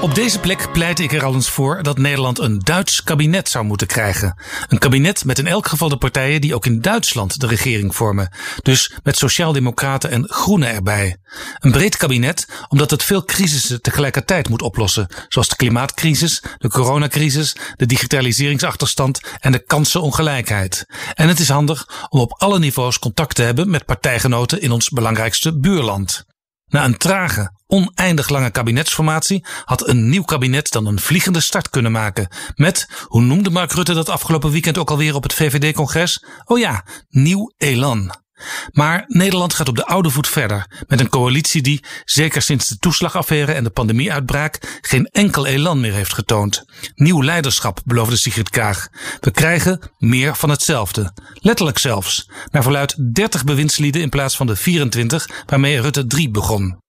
Op deze plek pleit ik er al eens voor dat Nederland een Duits kabinet zou moeten krijgen. Een kabinet met in elk geval de partijen die ook in Duitsland de regering vormen. Dus met sociaaldemocraten en groenen erbij. Een breed kabinet omdat het veel crisissen tegelijkertijd moet oplossen. Zoals de klimaatcrisis, de coronacrisis, de digitaliseringsachterstand en de kansenongelijkheid. En het is handig om op alle niveaus contact te hebben met partijgenoten in ons belangrijkste buurland. Na een trage, oneindig lange kabinetsformatie had een nieuw kabinet dan een vliegende start kunnen maken. Met, hoe noemde Mark Rutte dat afgelopen weekend ook alweer op het VVD-congres? Oh ja, nieuw elan. Maar Nederland gaat op de oude voet verder. Met een coalitie die, zeker sinds de toeslagaffaire en de pandemieuitbraak, geen enkel elan meer heeft getoond. Nieuw leiderschap, beloofde Sigrid Kaag. We krijgen meer van hetzelfde. Letterlijk zelfs. Naar verluid 30 bewindslieden in plaats van de 24 waarmee Rutte 3 begon.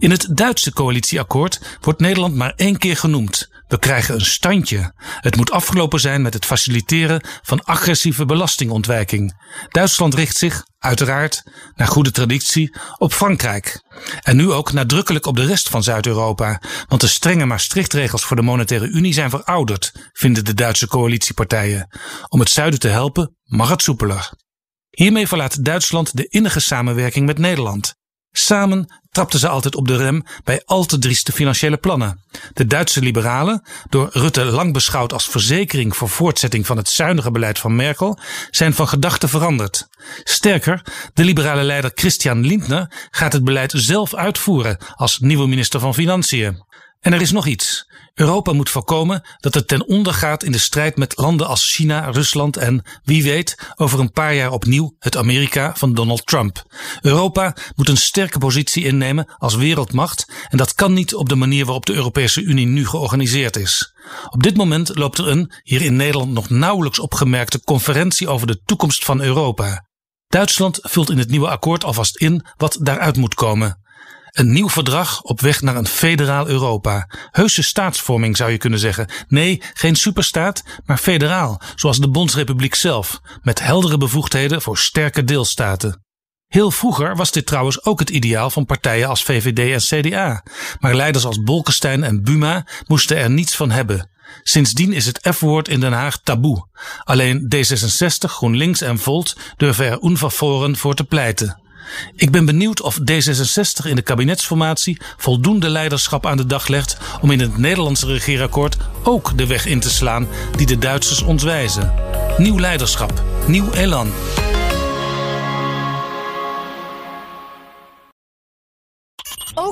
In het Duitse coalitieakkoord wordt Nederland maar één keer genoemd. We krijgen een standje. Het moet afgelopen zijn met het faciliteren van agressieve belastingontwijking. Duitsland richt zich, uiteraard, naar goede traditie, op Frankrijk. En nu ook nadrukkelijk op de rest van Zuid-Europa. Want de strenge Maastrichtregels voor de monetaire unie zijn verouderd, vinden de Duitse coalitiepartijen. Om het zuiden te helpen mag het soepeler. Hiermee verlaat Duitsland de innige samenwerking met Nederland. Samen trapten ze altijd op de rem bij al te drieste financiële plannen. De Duitse liberalen, door Rutte lang beschouwd als verzekering voor voortzetting van het zuinige beleid van Merkel, zijn van gedachten veranderd. Sterker, de liberale leider Christian Lindner gaat het beleid zelf uitvoeren als nieuwe minister van Financiën. En er is nog iets. Europa moet voorkomen dat het ten onder gaat in de strijd met landen als China, Rusland en, wie weet, over een paar jaar opnieuw het Amerika van Donald Trump. Europa moet een sterke positie innemen als wereldmacht en dat kan niet op de manier waarop de Europese Unie nu georganiseerd is. Op dit moment loopt er een, hier in Nederland nog nauwelijks opgemerkte, conferentie over de toekomst van Europa. Duitsland vult in het nieuwe akkoord alvast in wat daaruit moet komen. Een nieuw verdrag op weg naar een federaal Europa. Heuse staatsvorming zou je kunnen zeggen. Nee, geen superstaat, maar federaal, zoals de Bondsrepubliek zelf, met heldere bevoegdheden voor sterke deelstaten. Heel vroeger was dit trouwens ook het ideaal van partijen als VVD en CDA, maar leiders als Bolkestein en Buma moesten er niets van hebben. Sindsdien is het F-woord in Den Haag taboe. Alleen D66, GroenLinks en Volt durven er onvervoren voor te pleiten. Ik ben benieuwd of D66 in de kabinetsformatie voldoende leiderschap aan de dag legt om in het Nederlandse regeerakkoord ook de weg in te slaan die de Duitsers ons wijzen. Nieuw leiderschap, nieuw elan.